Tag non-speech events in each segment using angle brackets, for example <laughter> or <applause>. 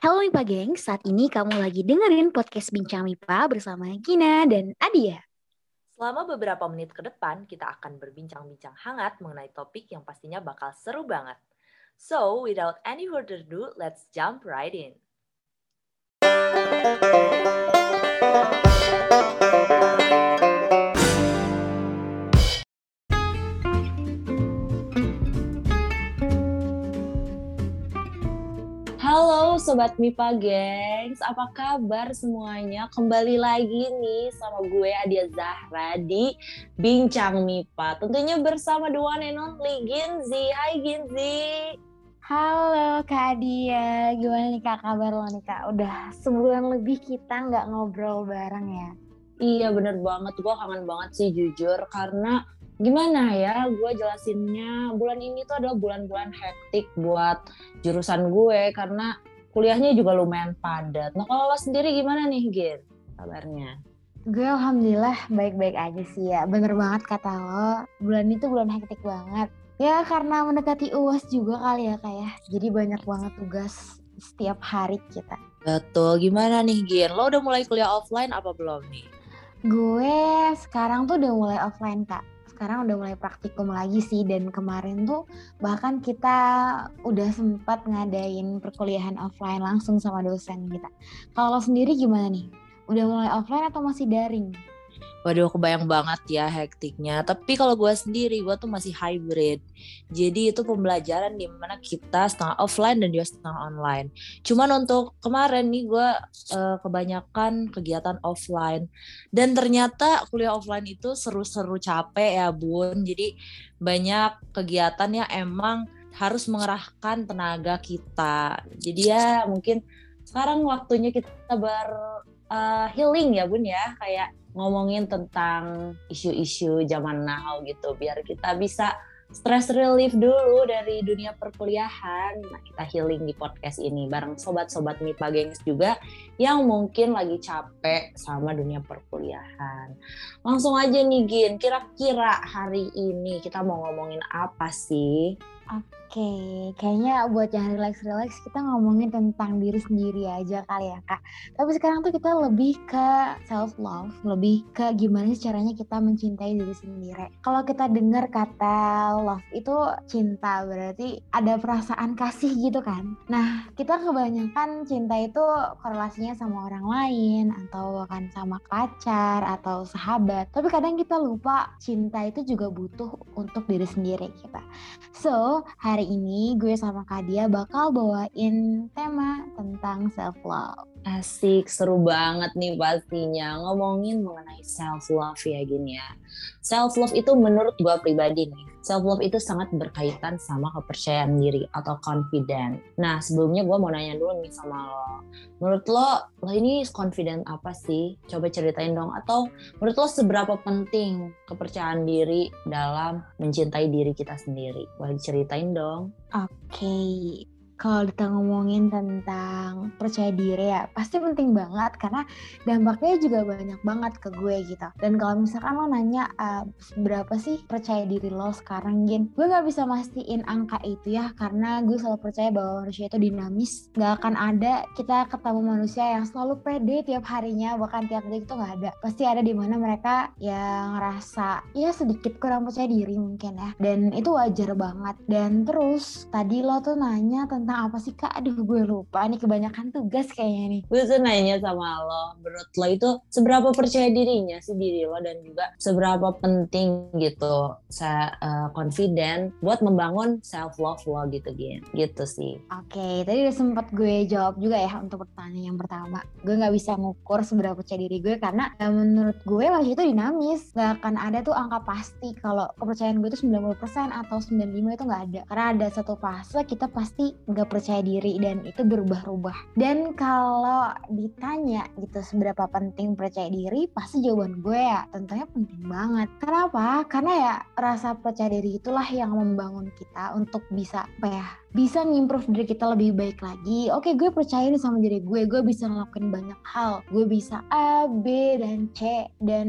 Halo MIPA Geng, saat ini kamu lagi dengerin podcast Bincang MIPA bersama Gina dan Adia. Selama beberapa menit ke depan, kita akan berbincang-bincang hangat mengenai topik yang pastinya bakal seru banget. So, without any further ado, let's jump right in. Sobat MIPA Gengs, apa kabar semuanya? Kembali lagi nih sama gue Adia Zahra di Bincang MIPA. Tentunya bersama the one and only Ginzi. Hai Ginzi. Halo Kak Adia, gimana nih Kak kabar lo nih Kak? Udah sebulan lebih kita nggak ngobrol bareng ya? Iya bener banget, gue kangen banget sih jujur karena gimana ya gue jelasinnya bulan ini tuh adalah bulan-bulan hektik buat jurusan gue karena kuliahnya juga lumayan padat. Nah kalau lo sendiri gimana nih Gin kabarnya? Gue alhamdulillah baik-baik aja sih ya. Bener banget kata lo, bulan itu bulan hektik banget. Ya karena mendekati UAS juga kali ya kayak. Ya. Jadi banyak banget tugas setiap hari kita. Betul, gimana nih Gin? Lo udah mulai kuliah offline apa belum nih? Gue sekarang tuh udah mulai offline kak sekarang udah mulai praktikum lagi sih dan kemarin tuh bahkan kita udah sempat ngadain perkuliahan offline langsung sama dosen kita. Kalau sendiri gimana nih? Udah mulai offline atau masih daring? Waduh, kebayang banget ya hektiknya. Tapi kalau gue sendiri, gue tuh masih hybrid. Jadi itu pembelajaran di mana kita setengah offline dan juga setengah online. Cuman untuk kemarin nih gue uh, kebanyakan kegiatan offline. Dan ternyata kuliah offline itu seru-seru capek ya bun. Jadi banyak kegiatan yang emang harus mengerahkan tenaga kita. Jadi ya mungkin sekarang waktunya kita ber uh, healing ya bun ya kayak ngomongin tentang isu-isu zaman now gitu biar kita bisa stress relief dulu dari dunia perkuliahan. Nah, kita healing di podcast ini bareng sobat-sobat MIPA Gengs juga yang mungkin lagi capek sama dunia perkuliahan. Langsung aja nih Gin, kira-kira hari ini kita mau ngomongin apa sih? Kayaknya buat yang relax-relax kita ngomongin tentang diri sendiri aja kali ya kak. Tapi sekarang tuh kita lebih ke self love, lebih ke gimana caranya kita mencintai diri sendiri. Kalau kita dengar kata love itu cinta berarti ada perasaan kasih gitu kan. Nah kita kebanyakan cinta itu korelasinya sama orang lain atau bahkan sama pacar atau sahabat. Tapi kadang kita lupa cinta itu juga butuh untuk diri sendiri kita. So hari ini gue sama Kadia bakal bawain tema tentang self love. Asik, seru banget nih pastinya ngomongin mengenai self love ya gini ya. Self love itu menurut gue pribadi nih, self love itu sangat berkaitan sama kepercayaan diri atau confident. Nah sebelumnya gue mau nanya dulu nih sama lo, menurut lo lo ini confident apa sih? Coba ceritain dong. Atau menurut lo seberapa penting kepercayaan diri dalam mencintai diri kita sendiri? Boleh diceritain dong. Oke, okay kalau kita ngomongin tentang percaya diri ya pasti penting banget karena dampaknya juga banyak banget ke gue gitu. Dan kalau misalkan lo nanya uh, berapa sih percaya diri lo sekarang Gin? Gue nggak bisa mastiin angka itu ya karena gue selalu percaya bahwa manusia itu dinamis. Nggak akan ada kita ketemu manusia yang selalu pede tiap harinya bahkan tiap detik itu nggak ada. Pasti ada di mana mereka yang ngerasa ya sedikit kurang percaya diri mungkin ya. Dan itu wajar banget. Dan terus tadi lo tuh nanya tentang tentang apa sih kak? Aduh gue lupa nih kebanyakan tugas kayaknya nih. Gue tuh nanya sama lo, menurut lo itu seberapa percaya dirinya sih diri lo dan juga seberapa penting gitu, saya uh, confident buat membangun self love lo gitu gitu, gitu sih. Oke, okay, tadi udah sempat gue jawab juga ya untuk pertanyaan yang pertama. Gue nggak bisa ngukur seberapa percaya diri gue karena ya menurut gue masih itu dinamis. Gak akan ada tuh angka pasti kalau kepercayaan gue itu 90% atau 95 itu nggak ada. Karena ada satu fase kita pasti nggak gak percaya diri dan itu berubah-ubah. Dan kalau ditanya gitu seberapa penting percaya diri, pasti jawaban gue ya tentunya penting banget. Kenapa? Karena ya rasa percaya diri itulah yang membangun kita untuk bisa apa ya bisa ngimprove diri kita lebih baik lagi. Oke, gue percaya nih sama diri gue. Gue bisa ngelakuin banyak hal. Gue bisa A, B, dan C. Dan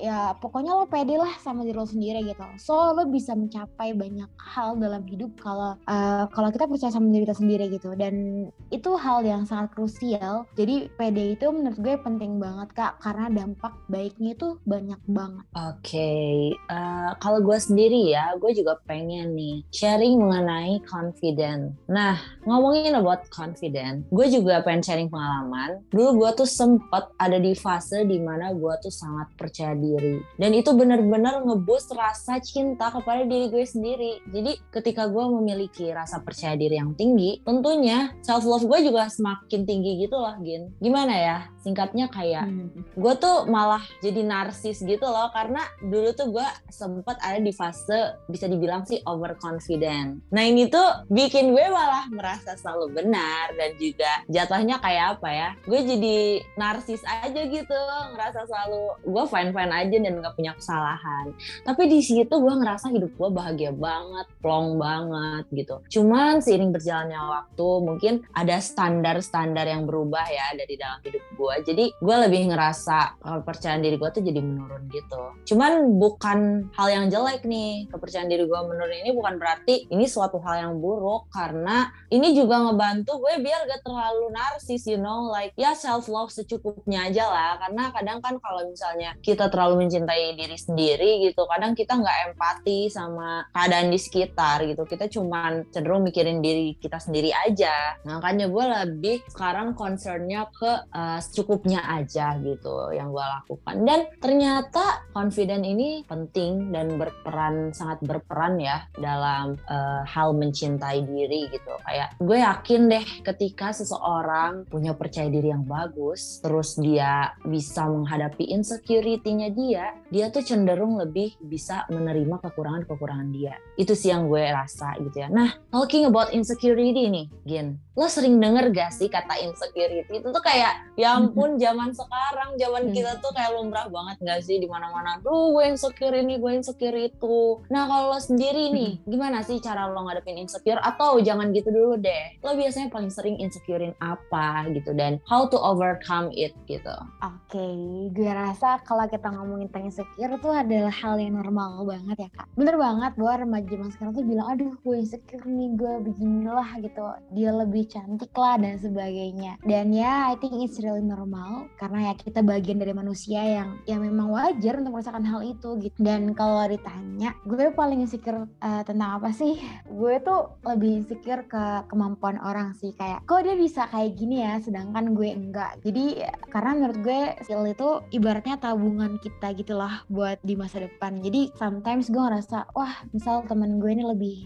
ya pokoknya lo pede lah sama diri lo sendiri gitu. So lo bisa mencapai banyak hal dalam hidup kalau uh, kalau kita percaya sama diri kita sendiri gitu. Dan itu hal yang sangat krusial. Jadi pede itu menurut gue penting banget kak. Karena dampak baiknya itu banyak banget. Oke okay. uh, eh, kalau gue sendiri ya gue juga pengen nih sharing mengenai confident. Nah ngomongin about confident gue juga pengen sharing pengalaman. Dulu gue tuh sempet ada di fase di mana gue tuh sangat percaya diri dan itu benar-benar ngeboost rasa cinta kepada diri gue sendiri. Jadi ketika gue memiliki rasa percaya diri yang tinggi tentunya self love gue juga semakin tinggi gitu loh Gin. Gimana ya? Singkatnya kayak hmm. gue tuh malah jadi narsis gitu loh karena dulu tuh gue sempet ada di fase bisa dibilang sih overconfident. Nah ini tuh bikin gue malah merasa selalu benar dan juga jatuhnya kayak apa ya? Gue jadi narsis aja gitu ngerasa selalu gue fine fine aja dan gak punya kesalahan. Tapi di situ gue ngerasa hidup gue bahagia banget plong banget gitu. Cuman seiring berjalannya waktu mungkin ada standar standar yang berubah ya dari dalam hidup gue jadi gue lebih ngerasa kepercayaan diri gue tuh jadi menurun gitu. Cuman bukan hal yang jelek nih kepercayaan diri gue menurun ini bukan berarti ini suatu hal yang buruk karena ini juga ngebantu gue biar gak terlalu narsis you know like ya self love secukupnya aja lah. Karena kadang kan kalau misalnya kita terlalu mencintai diri sendiri gitu. Kadang kita nggak empati sama keadaan di sekitar gitu. Kita cuman cenderung mikirin diri kita sendiri aja. Makanya gue lebih sekarang concernnya ke uh, secukupnya aja gitu yang gue lakukan. Dan ternyata confident ini penting dan berperan sangat berperan ya dalam uh, hal mencintai diri gitu. Kayak gue yakin deh ketika seseorang punya percaya diri yang bagus terus dia bisa menghadapi insecurity-nya dia dia tuh cenderung lebih bisa menerima kekurangan-kekurangan dia. Itu sih yang gue rasa gitu ya. Nah talking about insecurity nih Gin. Lo sering denger gak sih kata insecurity itu tuh kayak ya ampun zaman sekarang zaman hmm. kita tuh kayak lumrah banget gak sih di mana-mana. Duh gue insecure ini gue insecure itu. Nah kalau lo sendiri nih hmm. gimana sih cara lo ngadepin insecure? Atau jangan gitu dulu deh lo biasanya paling sering insecurein apa gitu? Dan how to overcome it gitu? Oke okay. gue rasa kalau kita ngomongin tentang insecure tuh adalah hal yang normal banget ya kak. Bener banget bahwa remaja zaman sekarang tuh bilang aduh gue insecure nih gue beginilah gitu. Dia lebih cantik lah dan sebagainya. Dan ya I think it's really normal karena ya kita bagian dari manusia yang ya memang wajar untuk merasakan hal itu gitu. Dan kalau ditanya gue paling insecure uh, tentang apa sih? Gue tuh lebih insecure ke kemampuan orang sih kayak kok dia bisa kayak gini ya sedangkan gue enggak? Jadi karena menurut gue skill itu ibaratnya tabungan kita gitu lah buat di masa depan. Jadi sometimes gue ngerasa wah misal temen gue ini lebih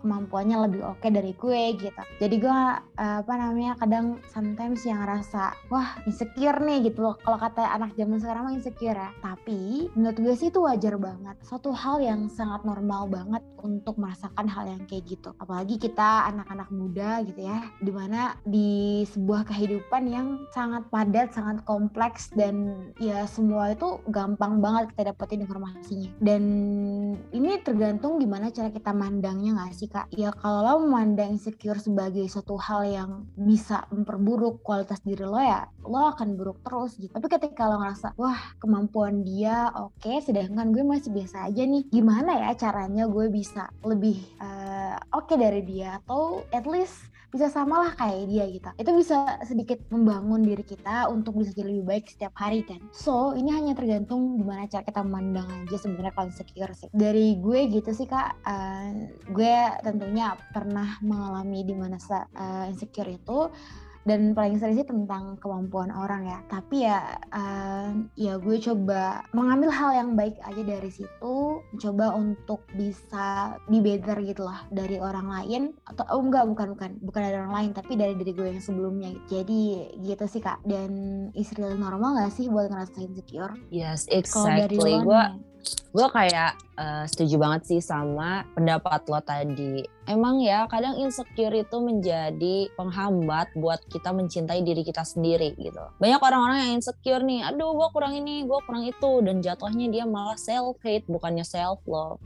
kemampuannya lebih oke okay dari gue gitu. Jadi gue uh, apa namanya kadang sometimes yang rasa wah insecure nih gitu loh. Kalau kata anak zaman sekarang mah insecure ya. Tapi menurut gue sih itu wajar banget. Suatu hal yang sangat normal banget untuk merasakan hal yang kayak gitu. Apalagi kita anak-anak muda gitu ya. Di mana di sebuah kehidupan yang sangat padat sangat kompleks dan ya semua itu gampang banget kita dapetin informasinya. Dan ini tergantung gimana cara kita mandangnya gak sih sih kak. Ya kalau lo memandang insecure sebagai suatu hal yang bisa memperburuk kualitas diri lo ya lo akan buruk terus gitu. Tapi ketika lo ngerasa wah kemampuan dia oke okay, sedangkan gue masih biasa aja nih. Gimana ya caranya gue bisa lebih uh, oke okay dari dia? Atau at least bisa sama lah kayak dia gitu. Itu bisa sedikit membangun diri kita untuk bisa jadi lebih baik setiap hari kan. So ini hanya tergantung gimana cara kita memandang aja sebenarnya kalau insecure sih. Dari gue gitu sih kak uh, gue tentunya pernah mengalami di masa uh, insecure itu dan paling sering sih tentang kemampuan orang ya. Tapi ya uh, ya gue coba mengambil hal yang baik aja dari situ. Coba untuk bisa be better gitu lah dari orang lain. Atau oh enggak bukan bukan. Bukan dari orang lain tapi dari diri gue yang sebelumnya. Jadi gitu sih kak. Dan istri normal gak sih buat ngerasain insecure? Yes exactly. gue gue kayak uh, setuju banget sih sama pendapat lo tadi emang ya kadang insecure itu menjadi penghambat buat kita mencintai diri kita sendiri gitu. Banyak orang-orang yang insecure nih, aduh gue kurang ini, gue kurang itu, dan jatuhnya dia malah self hate bukannya self love.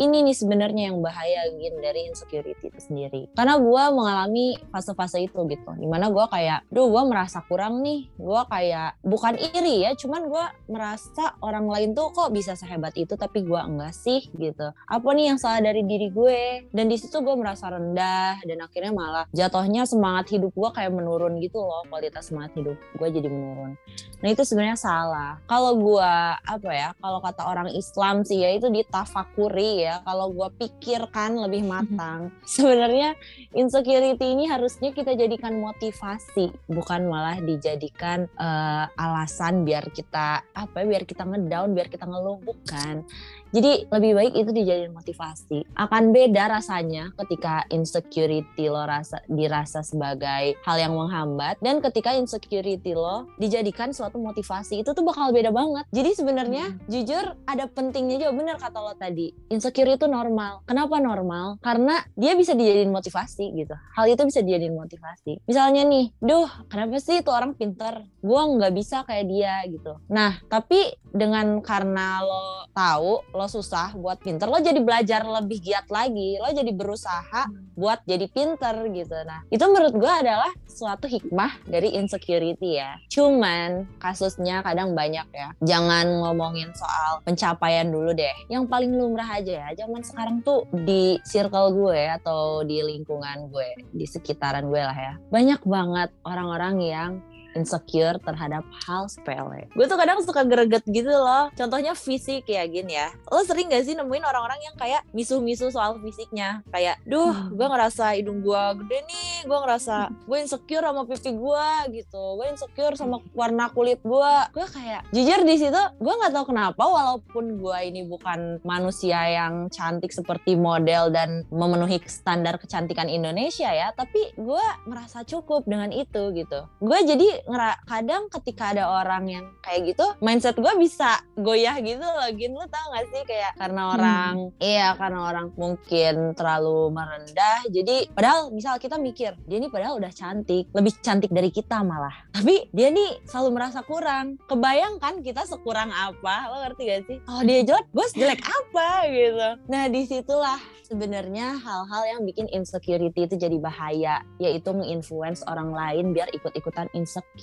Ini nih sebenarnya yang bahaya gitu dari insecurity itu sendiri. Karena gue mengalami fase-fase itu gitu, di mana gue kayak, duh gue merasa kurang nih, gue kayak bukan iri ya, cuman gue merasa orang lain tuh kok bisa sehebat itu tapi gue enggak sih gitu. Apa nih yang salah dari diri gue? Dan di situ gue merasa rendah dan akhirnya malah jatuhnya semangat hidup gue kayak menurun gitu loh. Kualitas semangat hidup gue jadi menurun. Nah itu sebenarnya salah. Kalau gue apa ya kalau kata orang Islam sih ya itu ditafakuri ya. Kalau gue pikirkan lebih matang <laughs> sebenarnya insecurity ini harusnya kita jadikan motivasi bukan malah dijadikan uh, alasan biar kita apa ya biar kita ngedown biar kita ngeluh bukan jadi lebih baik itu dijadiin motivasi. Akan beda rasanya ketika insecurity lo rasa dirasa sebagai hal yang menghambat dan ketika insecurity lo dijadikan suatu motivasi itu tuh bakal beda banget. Jadi sebenarnya hmm. jujur ada pentingnya juga bener kata lo tadi. Insecure itu normal. Kenapa normal? Karena dia bisa dijadiin motivasi gitu. Hal itu bisa dijadiin motivasi. Misalnya nih, duh kenapa sih itu orang pinter? Gue nggak bisa kayak dia gitu. Nah tapi dengan karena lo tahu lo susah buat pinter lo jadi belajar lebih giat lagi lo jadi berusaha buat jadi pinter gitu. Nah itu menurut gue adalah suatu hikmah dari insecurity ya. Cuman kasusnya kadang banyak ya. Jangan ngomongin soal pencapaian dulu deh. Yang paling lumrah aja ya zaman sekarang tuh di circle gue atau di lingkungan gue di sekitaran gue lah ya. Banyak banget orang-orang yang insecure terhadap hal sepele. Gue tuh kadang suka greget gitu loh. Contohnya fisik ya gini ya. Lo sering gak sih nemuin orang-orang yang kayak misuh-misuh soal fisiknya? Kayak, duh hmm. gue ngerasa hidung gue gede nih, gue ngerasa gue insecure sama pipi gue gitu. Gue insecure sama warna kulit gue. Gue kayak, jujur di situ gue nggak tahu kenapa walaupun gue ini bukan manusia yang cantik seperti model dan memenuhi standar kecantikan Indonesia ya, tapi gue merasa cukup dengan itu gitu. Gue jadi ngera kadang ketika ada orang yang kayak gitu mindset gue bisa goyah gitu loh. Gin lu tau gak sih? Kayak karena hmm. orang hmm. iya karena orang mungkin terlalu merendah. Jadi padahal misal kita mikir dia ini padahal udah cantik lebih cantik dari kita malah. Tapi dia nih selalu merasa kurang. Kebayangkan kita sekurang apa? Lo ngerti gak sih? Oh dia jelek gue jelek apa? Gitu. Nah di situlah sebenarnya hal-hal yang bikin insecurity itu jadi bahaya. Yaitu menginfluence orang lain biar ikut-ikutan insecure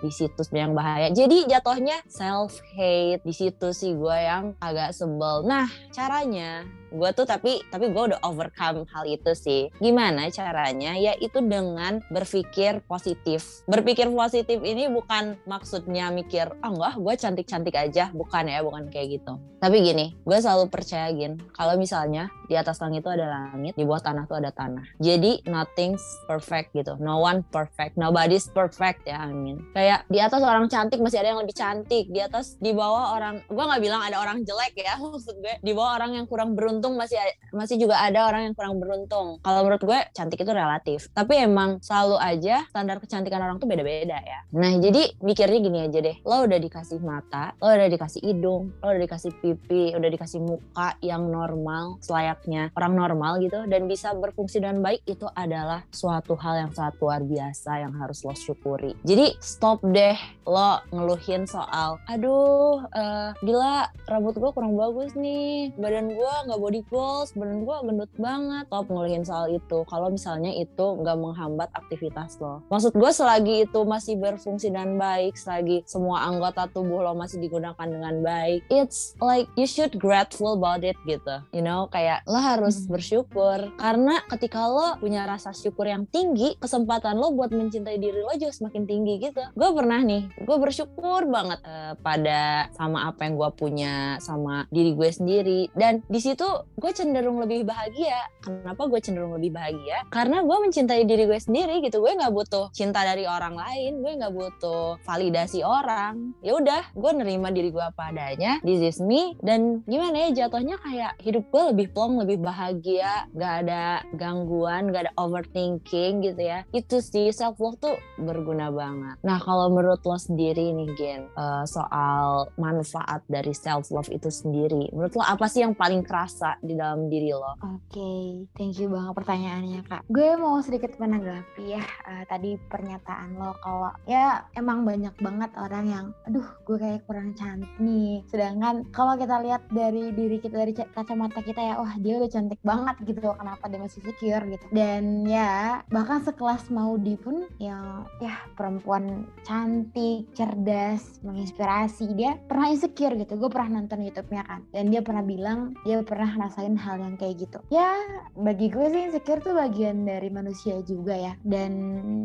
di situs yang bahaya. Jadi jatuhnya self hate di situ sih gue yang agak sebel. Nah caranya gue tuh tapi tapi gue udah overcome hal itu sih. Gimana caranya? Ya itu dengan berpikir positif. Berpikir positif ini bukan maksudnya mikir ah oh, enggak gue cantik cantik aja. Bukan ya bukan kayak gitu. Tapi gini gue selalu percaya gin kalau misalnya di atas langit itu ada langit di bawah tanah tuh ada tanah. Jadi nothing's perfect gitu. No one perfect. Nobody's perfect ya amin kayak di atas orang cantik masih ada yang lebih cantik. Di atas di bawah orang gue nggak bilang ada orang jelek ya <laughs> maksud gue. Di bawah orang yang kurang beruntung beruntung masih masih juga ada orang yang kurang beruntung. Kalau menurut gue cantik itu relatif. Tapi emang selalu aja standar kecantikan orang tuh beda-beda ya. Nah jadi mikirnya gini aja deh. Lo udah dikasih mata, lo udah dikasih hidung, lo udah dikasih pipi, udah dikasih muka yang normal selayaknya orang normal gitu dan bisa berfungsi dengan baik itu adalah suatu hal yang sangat luar biasa yang harus lo syukuri. Jadi stop deh lo ngeluhin soal aduh uh, gila rambut gue kurang bagus nih badan gue nggak body goals badan gue gendut banget stop ngeluhin soal itu. Kalau misalnya itu nggak menghambat aktivitas lo. Maksud gue selagi itu masih berfungsi dengan baik selagi semua anggota tubuh lo masih digunakan dengan baik it's like you should grateful about it gitu. You know kayak lo harus hmm. bersyukur. Karena ketika lo punya rasa syukur yang tinggi kesempatan lo buat mencintai diri lo juga semakin tinggi gitu. Gue pernah nih gue bersyukur banget uh, pada sama apa yang gue punya sama diri gue sendiri. Dan di situ gue cenderung lebih bahagia. Kenapa gue cenderung lebih bahagia? Karena gue mencintai diri gue sendiri gitu. Gue nggak butuh cinta dari orang lain. Gue nggak butuh validasi orang. Ya udah, gue nerima diri gue apa adanya. This is me. Dan gimana ya jatuhnya kayak hidup gue lebih plong, lebih bahagia. Gak ada gangguan, gak ada overthinking gitu ya. Itu sih self love tuh berguna banget. Nah kalau menurut lo sendiri nih Gen, uh, soal manfaat dari self love itu sendiri, menurut lo apa sih yang paling kerasa di dalam diri lo? Oke, okay. thank you banget pertanyaannya kak. Gue mau sedikit menanggapi ya uh, tadi pernyataan lo kalau ya emang banyak banget orang yang, aduh gue kayak kurang cantik nih. Sedangkan kalau kita lihat dari diri kita dari kacamata kita ya, wah dia udah cantik banget gitu. Kenapa dia masih secure gitu? Dan ya bahkan sekelas Maudi pun yang ya perempuan cantik, cerdas, menginspirasi dia pernah insecure gitu. Gue pernah nonton YouTube-nya kan, dan dia pernah bilang dia pernah ngerasain hal yang kayak gitu. Ya bagi gue sih insecure tuh bagian dari manusia juga ya. Dan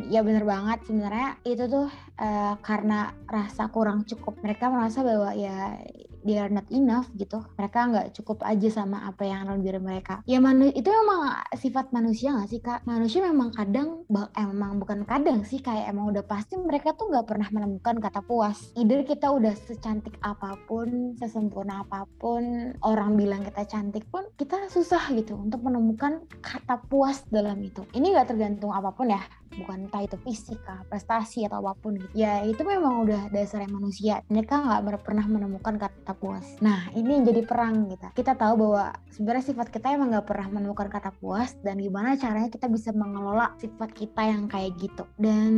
ya bener banget sebenarnya itu tuh uh, karena rasa kurang cukup mereka merasa bahwa ya they are not enough gitu. Mereka nggak cukup aja sama apa yang dalam diri mereka. Ya manu itu memang sifat manusia nggak sih kak? Manusia memang kadang emang bukan kadang sih kayak emang udah pasti mereka tuh nggak pernah menemukan kata puas. Either kita udah secantik apa pun sesempurna apa pun orang bilang kita cantik pun kita susah gitu untuk menemukan kata puas dalam itu. Ini nggak tergantung apa pun ya. Bukan entah itu fisika, prestasi atau apa pun gitu. Ya itu memang udah dasarnya manusia. Mereka nggak pernah menemukan kata puas. Nah ini yang jadi perang kita. Kita tahu bahwa sebenarnya sifat kita emang nggak pernah menemukan kata puas dan gimana caranya kita bisa mengelola sifat kita yang kayak gitu. Dan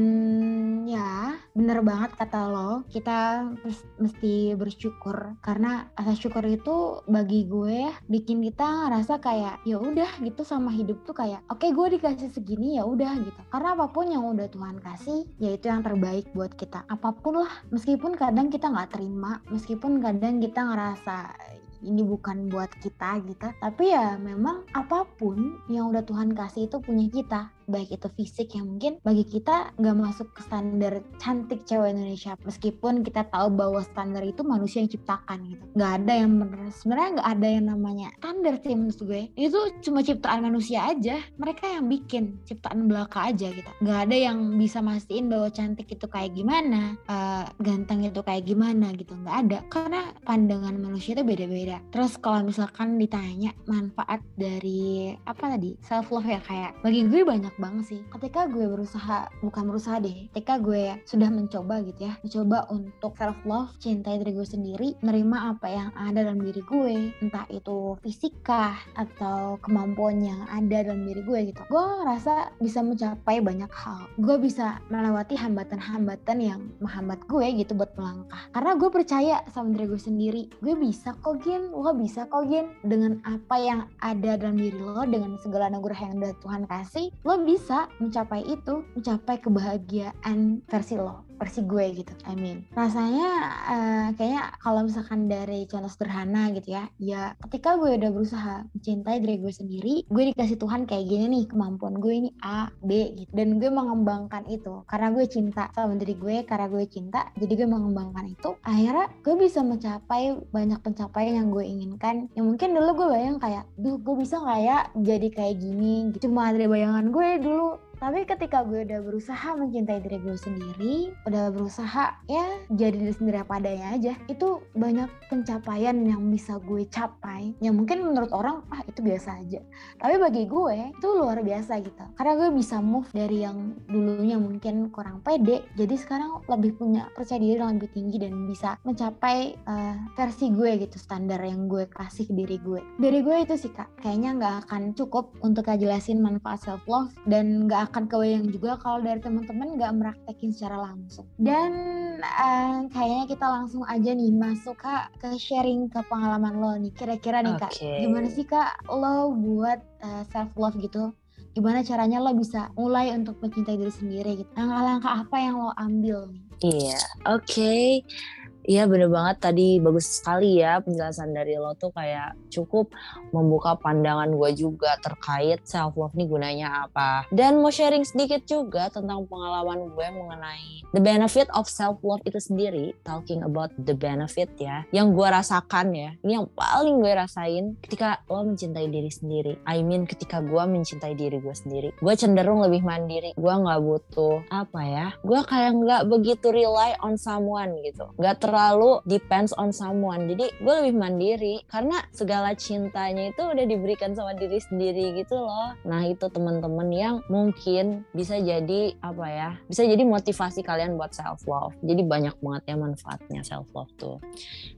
ya bener banget kata lo, kita mesti bersyukur karena rasa syukur itu bagi gue bikin kita ngerasa kayak ya udah gitu sama hidup tuh kayak oke okay, gue dikasih segini ya udah gitu. Karena apa pun yang udah Tuhan kasih, yaitu yang terbaik buat kita. Apa pun lah, meskipun kadang kita nggak terima, meskipun kadang kita ngerasa ini bukan buat kita gitu. Tapi ya memang apa pun yang udah Tuhan kasih itu punya kita baik itu fisik yang mungkin bagi kita nggak masuk ke standar cantik cewek Indonesia. Meskipun kita tahu bahwa standar itu manusia yang ciptakan gitu. Nggak ada yang bener. Sebenarnya nggak ada yang namanya standar sih menurut gue. Itu cuma ciptaan manusia aja. Mereka yang bikin ciptaan belaka aja gitu. Nggak ada yang bisa mastiin bahwa cantik itu kayak gimana uh, ganteng itu kayak gimana gitu. Nggak ada. Karena pandangan manusia itu beda-beda. Terus kalau misalkan ditanya manfaat dari apa tadi self love ya kayak bagi gue banyak banget sih. Ketika gue berusaha bukan berusaha deh ketika gue sudah mencoba gitu ya mencoba untuk self love cintai diri gue sendiri menerima apa yang ada dalam diri gue entah itu fisika atau kemampuan yang ada dalam diri gue gitu gue ngerasa bisa mencapai banyak hal. Gue bisa melewati hambatan-hambatan yang menghambat gue gitu buat melangkah. Karena gue percaya sama diri gue sendiri gue bisa kok Gin. Lo bisa kok Gin. Dengan apa yang ada dalam diri lo dengan segala anugerah yang udah Tuhan kasih lo bisa mencapai itu, mencapai kebahagiaan versi lo versi gue gitu I mean. Rasanya uh, kayaknya kalau misalkan dari contoh sederhana gitu ya ya ketika gue udah berusaha mencintai diri gue sendiri gue dikasih Tuhan kayak gini nih kemampuan gue ini A B gitu. Dan gue mengembangkan itu karena gue cinta sama diri gue karena gue cinta jadi gue mengembangkan itu akhirnya gue bisa mencapai banyak pencapaian yang gue inginkan. Yang mungkin dulu gue bayang kayak duh gue bisa nggak ya jadi kayak gini? Gitu. Cuma ada bayangan gue dulu tapi ketika gue udah berusaha mencintai diri gue sendiri udah berusaha ya jadi diri sendiri apa adanya aja itu banyak pencapaian yang bisa gue capai. Yang mungkin menurut orang ah itu biasa aja. Tapi bagi gue itu luar biasa gitu. Karena gue bisa move dari yang dulunya mungkin kurang pede jadi sekarang lebih punya percaya diri yang lebih tinggi dan bisa mencapai uh, versi gue gitu standar yang gue kasih ke diri gue. Dari gue itu sih kak kayaknya nggak akan cukup untuk ngejelasin manfaat self love dan nggak akan kebayang juga kalau dari teman-teman nggak meraktekin secara langsung. Dan uh, kayaknya kita langsung aja nih masuk kak ke sharing ke pengalaman lo nih. Kira-kira nih kak, gimana sih kak lo buat uh, eh, self love gitu? Gimana caranya lo bisa mulai untuk mencintai diri sendiri gitu? Langkah-langkah apa yang lo ambil nih? Iya, yeah, oke. Okay Iya bener banget tadi bagus sekali ya penjelasan dari lo tuh kayak cukup membuka pandangan gue juga terkait self love nih gunanya apa. Dan mau sharing sedikit juga tentang pengalaman gue mengenai the benefit of self love itu sendiri. Talking about the benefit ya, yang gue rasakan ya, ini yang paling gue rasain ketika lo mencintai diri sendiri. I mean ketika gue mencintai diri gue sendiri, gue cenderung lebih mandiri. Gue nggak butuh apa ya, gue kayak nggak begitu rely on someone gitu, nggak terlalu depends on someone. Jadi gue lebih mandiri karena segala cintanya itu udah diberikan sama diri sendiri gitu loh. Nah itu teman-teman yang mungkin bisa jadi apa ya, bisa jadi motivasi kalian buat self love. Jadi banyak banget ya manfaatnya self love tuh.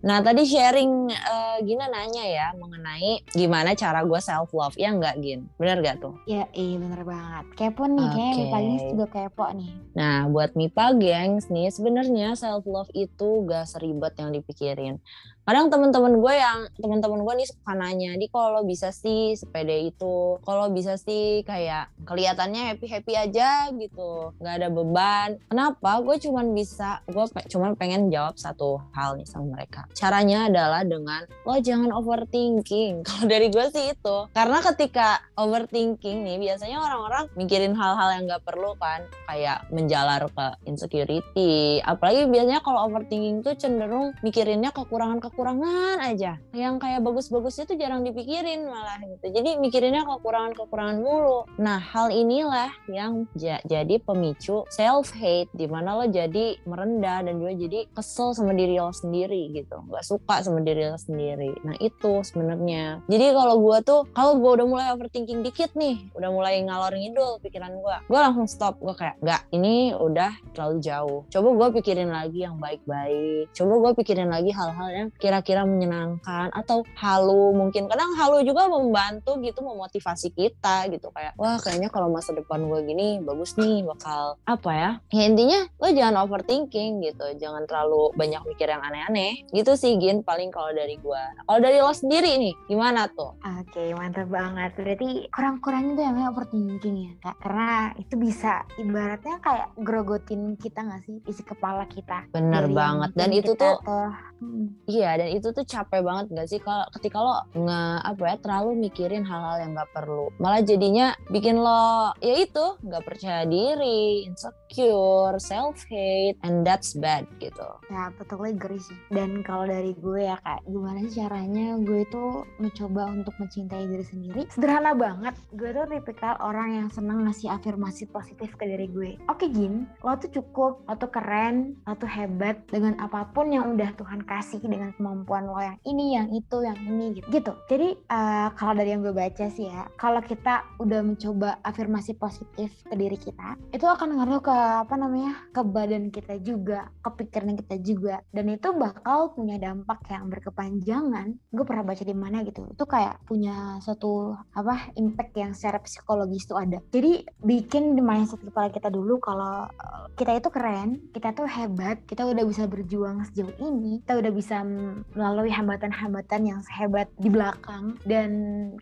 Nah tadi sharing uh, Gina nanya ya mengenai gimana cara gue self love. Ya enggak Gin? Bener gak tuh? Ya iya bener banget. Kepo nih, okay. kayaknya Mipa Gengs juga kepo nih. Nah buat Mipa Gengs nih sebenarnya self love itu gak seribet yang dipikirin kadang teman-teman gue yang teman-teman gue nih suka nanya di kalau bisa sih sepeda itu? Kalau bisa sih kayak kelihatannya happy happy aja gitu nggak ada beban. Kenapa? Gue cuman bisa gue pe cuman pengen jawab satu hal nih sama mereka. Caranya adalah dengan lo jangan overthinking. <laughs> Kalau dari gue sih itu. Karena ketika overthinking nih biasanya orang-orang mikirin hal-hal yang nggak perlu kan kayak menjalar ke insecurity. Apalagi biasanya kalau overthinking tuh cenderung mikirinnya kekurangan kekurangan kekurangan aja. Yang kayak bagus-bagus itu jarang dipikirin malah gitu. Jadi mikirinnya kekurangan-kekurangan mulu. Nah hal inilah yang ja jadi pemicu self hate di mana lo jadi merendah dan juga jadi kesel sama diri lo sendiri gitu. Nggak suka sama diri lo sendiri. Nah itu sebenarnya. Jadi kalau gue tuh kalau gue udah mulai overthinking dikit nih udah mulai ngalor ngidul pikiran gue gue langsung stop. Gue kayak nggak ini udah terlalu jauh. Coba gue pikirin lagi yang baik-baik. Coba gue pikirin lagi hal-hal yang kira-kira menyenangkan atau halu mungkin. Kadang halu juga membantu gitu memotivasi kita gitu. Kayak wah kayaknya kalau masa depan gue gini bagus nih bakal apa ya? Ya intinya lo jangan overthinking gitu. Jangan terlalu banyak mikir yang aneh-aneh. Gitu sih Gin paling kalau dari gue kalau dari lo sendiri nih gimana tuh? Oke okay, mantap banget. Berarti kurang-kurangnya tuh yang overthinking ya kak? Karena itu bisa ibaratnya kayak grogotin kita nggak sih? Isi kepala kita. Bener banget. Dan itu tuh, tuh hmm. iya dan itu tuh capek banget gak sih? Kalau ketika lo nge apa ya terlalu mikirin hal-hal yang gak perlu. Malah jadinya bikin lo ya itu nggak percaya diri insecure self hate and that's bad gitu. Ya betul agree sih. Dan kalau dari gue ya kak gimana sih caranya gue itu mencoba untuk mencintai diri sendiri? Sederhana banget. Gue tuh tipikal orang yang seneng ngasih afirmasi positif ke diri gue. Oke gin lo tuh cukup lo tuh keren lo tuh hebat dengan apa pun yang udah Tuhan kasih dengan kemampuan lo yang ini yang itu yang ini gitu. Gitu. Jadi uh, kalau dari yang gue baca sih ya kalau kita udah mencoba afirmasi positif ke diri kita itu akan ngaruh ke apa namanya ke badan kita juga ke pikiran kita juga. Dan itu bakal punya dampak yang berkepanjangan. Gue pernah baca di mana gitu. Itu kayak punya satu apa impact yang secara psikologis itu ada. Jadi bikin di mindset kepala kita dulu kalau eh, kita itu keren kita tuh hebat kita udah bisa berjuang sejauh ini kita udah bisa melalui hambatan-hambatan yang sehebat di belakang. Dan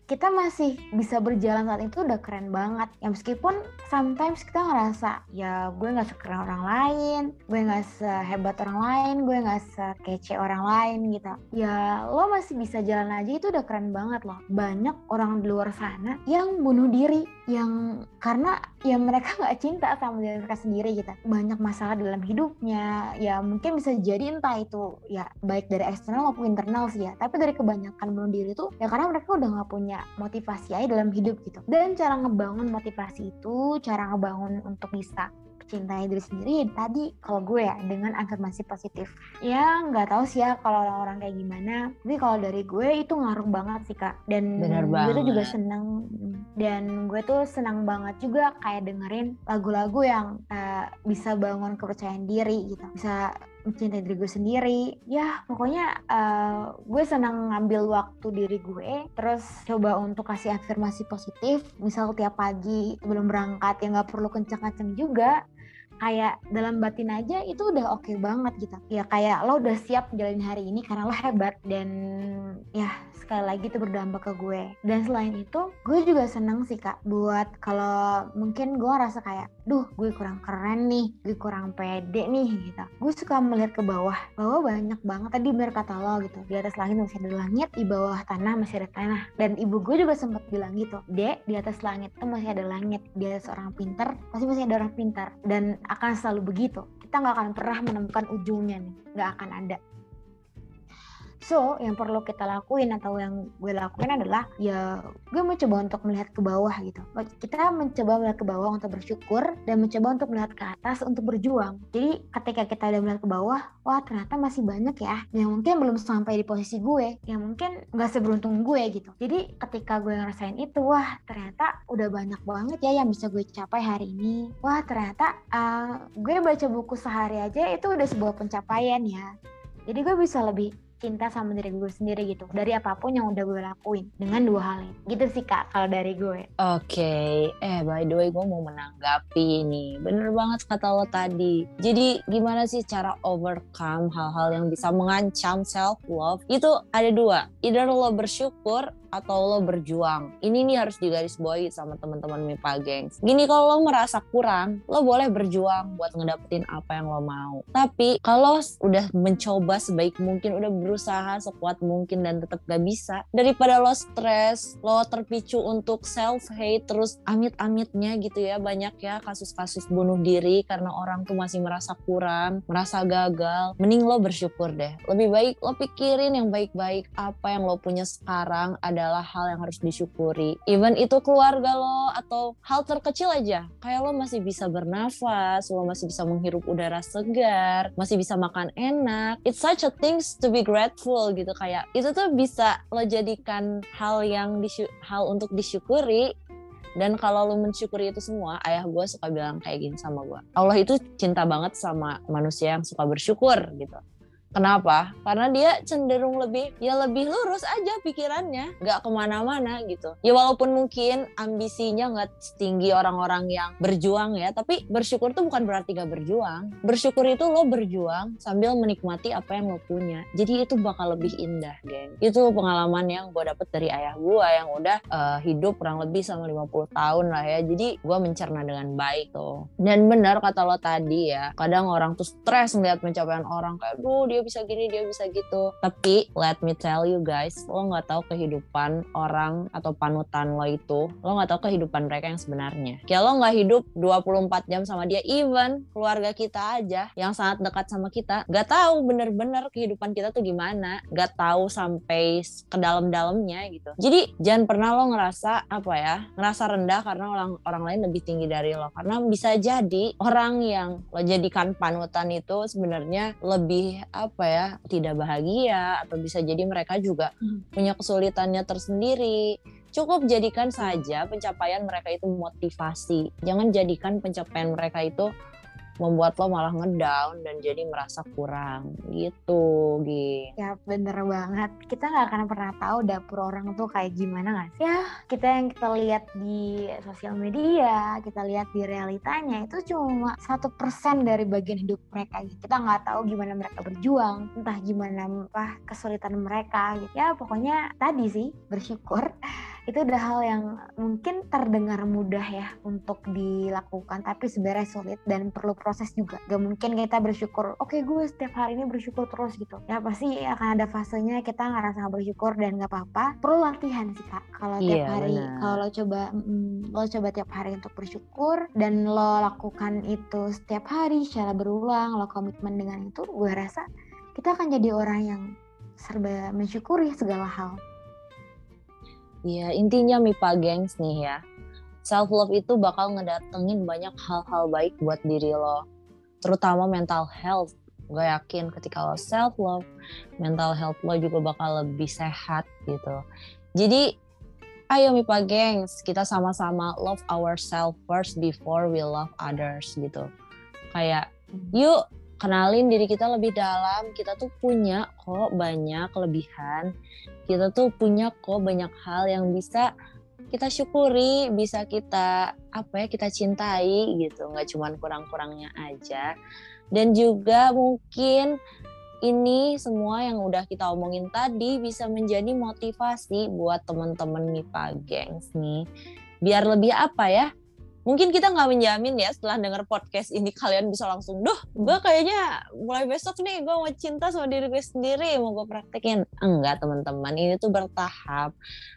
kita masih bisa berjalan saat itu udah keren banget. Ya meskipun sometimes kita ngerasa ya gue nggak sekeren orang lain gue nggak sehebat orang lain gue nggak sekece orang lain gitu. Ya lo masih bisa jalan aja itu udah keren banget loh. Banyak orang di luar sana yang bunuh diri yang karena ya mereka <laughs> nggak cinta sama diri mereka sendiri gitu. Banyak masalah dalam hidupnya. Ya mungkin bisa jadi entah itu ya baik dari eksternal maupun internal sih ya. Tapi dari kebanyakan bunuh diri itu ya karena mereka udah nggak punya motivasi aja dalam hidup gitu. Dan cara ngebangun motivasi itu cara ngebangun untuk bisa cintai diri sendiri tadi kalau gue ya dengan afirmasi positif. Ya nggak tahu sih ya kalau orang-orang kayak gimana. Tapi kalau dari gue itu ngaruh banget sih kak. Dan Bener gue tuh juga seneng. Dan gue tuh senang banget juga kayak dengerin lagu-lagu yang uh, bisa bangun kepercayaan diri gitu. Bisa mencintai diri gue sendiri. Ya pokoknya uh, gue senang ngambil waktu diri gue terus coba untuk kasih afirmasi positif. Misal tiap pagi sebelum berangkat ya nggak perlu kencang-kencang juga kayak dalam batin aja itu udah oke okay banget gitu. Ya kayak lo udah siap jalanin hari ini karena lo hebat dan ya sekali lagi itu berdampak ke gue. Dan selain itu gue juga seneng sih kak buat kalau mungkin gue rasa kayak duh gue kurang keren nih gue kurang pede nih gitu. Gue suka melihat ke bawah bawah banyak banget tadi bener kata lo gitu. Di atas langit masih ada langit di bawah tanah masih ada tanah. Dan ibu gue juga sempat bilang gitu dek di atas langit tuh masih ada langit di atas orang pintar pasti masih ada orang pintar. Dan akan selalu begitu. Kita nggak akan pernah menemukan ujungnya nih nggak akan ada So, yang perlu kita lakuin atau yang gue lakuin adalah ya gue mencoba untuk melihat ke bawah gitu. Kita mencoba melihat ke bawah untuk bersyukur dan mencoba untuk melihat ke atas untuk berjuang. Jadi ketika kita udah melihat ke bawah, wah ternyata masih banyak ya yang mungkin belum sampai di posisi gue, yang mungkin nggak seberuntung gue gitu. Jadi ketika gue ngerasain itu, wah ternyata udah banyak banget ya yang bisa gue capai hari ini. Wah ternyata uh, gue baca buku sehari aja itu udah sebuah pencapaian ya. Jadi gue bisa lebih cinta sama diri gue sendiri gitu. Dari apa pun yang udah gue lakuin dengan dua hal ini. Gitu sih kak kalau dari gue. Oke. Okay. eh by the way gue mau menanggapi ini. Bener banget kata lo tadi. Jadi gimana sih cara overcome hal-hal yang bisa mengancam self love itu ada dua. Either lo bersyukur atau lo berjuang. Ini nih harus digarisbawahi sama teman-teman MIPA gengs. Gini kalau lo merasa kurang, lo boleh berjuang buat ngedapetin apa yang lo mau. Tapi kalau udah mencoba sebaik mungkin, udah berusaha sekuat mungkin dan tetap gak bisa, daripada lo stres, lo terpicu untuk self hate terus amit-amitnya gitu ya banyak ya kasus-kasus bunuh diri karena orang tuh masih merasa kurang, merasa gagal. Mending lo bersyukur deh. Lebih baik lo pikirin yang baik-baik apa yang lo punya sekarang ada adalah hal yang harus disyukuri. Even itu keluarga lo atau hal terkecil aja. Kayak lo masih bisa bernafas, lo masih bisa menghirup udara segar, masih bisa makan enak. It's such a things to be grateful gitu kayak itu tuh bisa lo jadikan hal yang hal untuk disyukuri dan kalau lo mensyukuri itu semua, ayah gue suka bilang kayak gini sama gue. Allah itu cinta banget sama manusia yang suka bersyukur gitu. Kenapa? Karena dia cenderung lebih ya lebih lurus aja pikirannya, nggak ke mana-mana gitu. Ya walaupun mungkin ambisinya nggak setinggi orang-orang yang berjuang ya, tapi bersyukur tuh bukan berarti gak berjuang. Bersyukur itu lo berjuang sambil menikmati apa yang lo punya. Jadi itu bakal lebih indah, geng. Itu pengalaman yang gue dapet dari ayah gue yang udah uh, hidup kurang lebih sama 50 tahun lah ya. Jadi gue mencerna dengan baik tuh. Dan benar kata lo tadi ya, kadang orang tuh stres melihat pencapaian orang kayak, duh dia bisa gini dia bisa gitu. Tapi let me tell you guys lo nggak tahu kehidupan orang atau panutan lo itu. Lo nggak tahu kehidupan mereka yang sebenarnya. Kayak lo nggak hidup 24 jam sama dia even keluarga kita aja yang sangat dekat sama kita nggak tahu bener-bener kehidupan kita tuh gimana nggak tahu sampai ke dalam-dalamnya gitu. Jadi jangan pernah lo ngerasa apa ya ngerasa rendah karena orang orang lain lebih tinggi dari lo. Karena bisa jadi orang yang lo jadikan panutan itu sebenarnya lebih apa ya tidak bahagia atau bisa jadi mereka juga hmm. punya kesulitannya tersendiri cukup jadikan saja pencapaian mereka itu motivasi jangan jadikan pencapaian mereka itu membuat lo malah ngedown dan jadi merasa kurang gitu Gi. Ya bener banget. Kita nggak akan pernah tahu dapur orang tuh kayak gimana nggak? Ya kita yang kita lihat di sosial media, kita lihat di realitanya itu cuma satu persen dari bagian hidup mereka. Gitu. Kita nggak tahu gimana mereka berjuang, entah gimana apa kesulitan mereka. Gitu. Ya pokoknya tadi sih bersyukur itu udah hal yang mungkin terdengar mudah ya untuk dilakukan tapi sebenarnya sulit dan perlu proses juga. Gak mungkin kita bersyukur oke okay, gue setiap hari ini bersyukur terus gitu. Ya pasti akan ada fasenya kita ngerasa bersyukur dan gak apa-apa. Perlu latihan sih kak. Kalau tiap iya, hari kalau lo coba mm, lo coba tiap hari untuk bersyukur dan lo lakukan itu setiap hari secara berulang lo komitmen dengan itu gue rasa kita akan jadi orang yang serba mensyukuri segala hal Iya, intinya MIPA gengs nih ya. Self love itu bakal ngedatengin banyak hal-hal baik buat diri lo. Terutama mental health. Gue yakin ketika lo self love, mental health lo juga bakal lebih sehat gitu. Jadi ayo MIPA gengs, kita sama-sama love ourselves first before we love others gitu. Kayak yuk kenalin diri kita lebih dalam. Kita tuh punya kok banyak kelebihan. Kita tuh punya kok banyak hal yang bisa kita syukuri bisa kita apa ya kita cintai gitu. Nggak cuma kurang-kurangnya aja. Dan juga mungkin ini semua yang udah kita omongin tadi bisa menjadi motivasi buat teman-teman MIPA gengs nih. Biar lebih apa ya mungkin kita nggak menjamin ya setelah denger podcast ini kalian bisa langsung, duh, gue kayaknya mulai besok nih gue mau cinta sama diri gue sendiri, mau gue praktekin. Enggak teman-teman, ini tuh bertahap.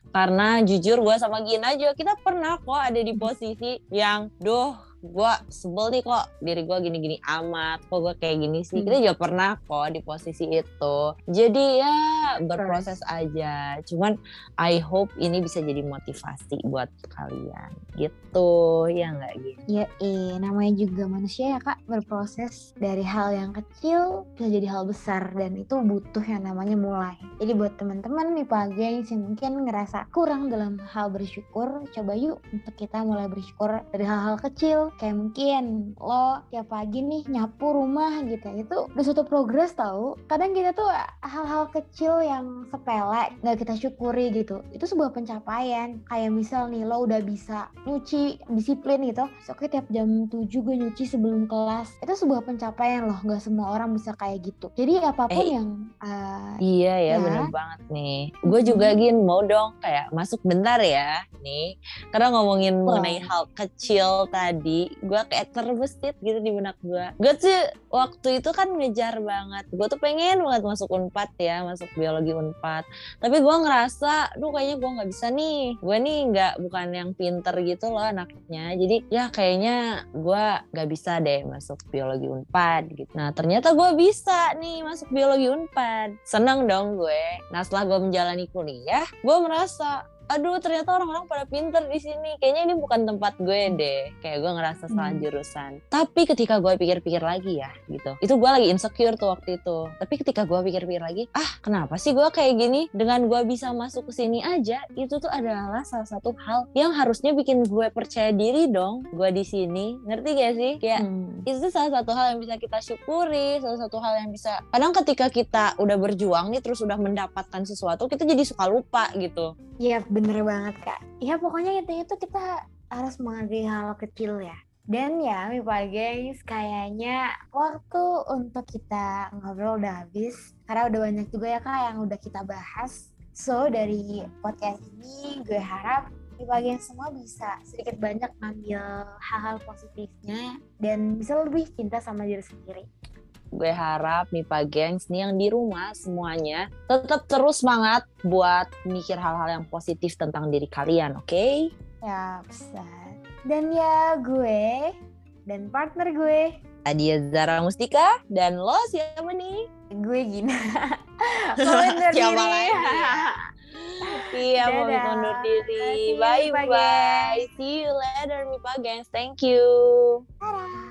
Karena jujur gue sama Gina juga kita pernah kok ada di posisi yang, duh gue sebel nih kok diri gue gini-gini amat kok gue kayak gini sih. Hmm. kita juga pernah kok di posisi itu. Jadi ya berproses aja. Cuman I hope ini bisa jadi motivasi buat kalian. Gitu. Ya nggak gitu ya eh namanya juga manusia ya kak. Berproses dari hal yang kecil bisa jadi hal besar dan itu butuh yang namanya mulai. Jadi buat teman-teman nih pagi yang mungkin ngerasa kurang dalam hal bersyukur coba yuk untuk kita mulai bersyukur dari hal-hal kecil kayak mungkin lo tiap pagi nih nyapu rumah gitu. Itu udah suatu progres tau. Kadang kita tuh hal-hal kecil yang sepele nggak kita syukuri gitu. Itu sebuah pencapaian. Kayak misal nih lo udah bisa nyuci disiplin gitu. Oke tiap jam 7 gue nyuci sebelum kelas. Itu sebuah pencapaian loh. Nggak semua orang bisa kayak gitu. Jadi apa pun eh, yang uh, iya ya, ya. bener banget nih. Gue juga gin mau dong kayak masuk bentar ya nih. Karena ngomongin oh. mengenai hal kecil tadi gue kayak terbesit gitu di benak gue gue tuh waktu itu kan ngejar banget. Gue tuh pengen banget masuk unpad ya masuk biologi unpad. Tapi gue ngerasa duh kayaknya gue nggak bisa nih. Gue nih nggak bukan yang pinter gitu loh anaknya. Jadi ya kayaknya gue nggak bisa deh masuk biologi unpad gitu. Nah ternyata gue bisa nih masuk biologi unpad. Seneng dong gue. Nah setelah gue menjalani kuliah gue merasa aduh ternyata orang-orang pada pinter di sini. Kayaknya ini bukan tempat gue deh. Kayak gue ngerasa salah hmm. jurusan. Tapi ketika gue pikir-pikir lagi ya gitu. Itu gue lagi insecure tuh waktu itu. Tapi ketika gue pikir-pikir lagi ah kenapa sih gue kayak gini? Dengan gue bisa masuk ke sini aja itu tuh adalah salah satu hal yang harusnya bikin gue percaya diri dong gue di sini. Ngerti gak sih? Kayak hmm. itu salah satu hal yang bisa kita syukuri salah satu hal yang bisa kadang ketika kita udah berjuang nih terus udah mendapatkan sesuatu kita jadi suka lupa gitu. Iya bener banget kak. Ya pokoknya intinya tuh kita harus menghargai hal kecil ya. Dan ya Mipa Gengs kayaknya waktu untuk kita ngobrol udah habis. Karena udah banyak juga ya kak yang udah kita bahas. So dari podcast ini gue harap Mipa Gengs semua bisa sedikit banyak ngambil hal-hal positifnya dan bisa lebih cinta sama diri sendiri gue harap MIPA Gengs nih yang di rumah semuanya tetap terus semangat buat mikir hal-hal yang positif tentang diri kalian, oke? Okay? Ya, bisa. Dan ya gue dan partner gue Adia Zara Mustika dan lo siapa nih? Gue Gina. <laughs> siapa lagi? Iya, mau undur diri. Bye bye. See you later, MIPA Gengs. Thank you. Dadah.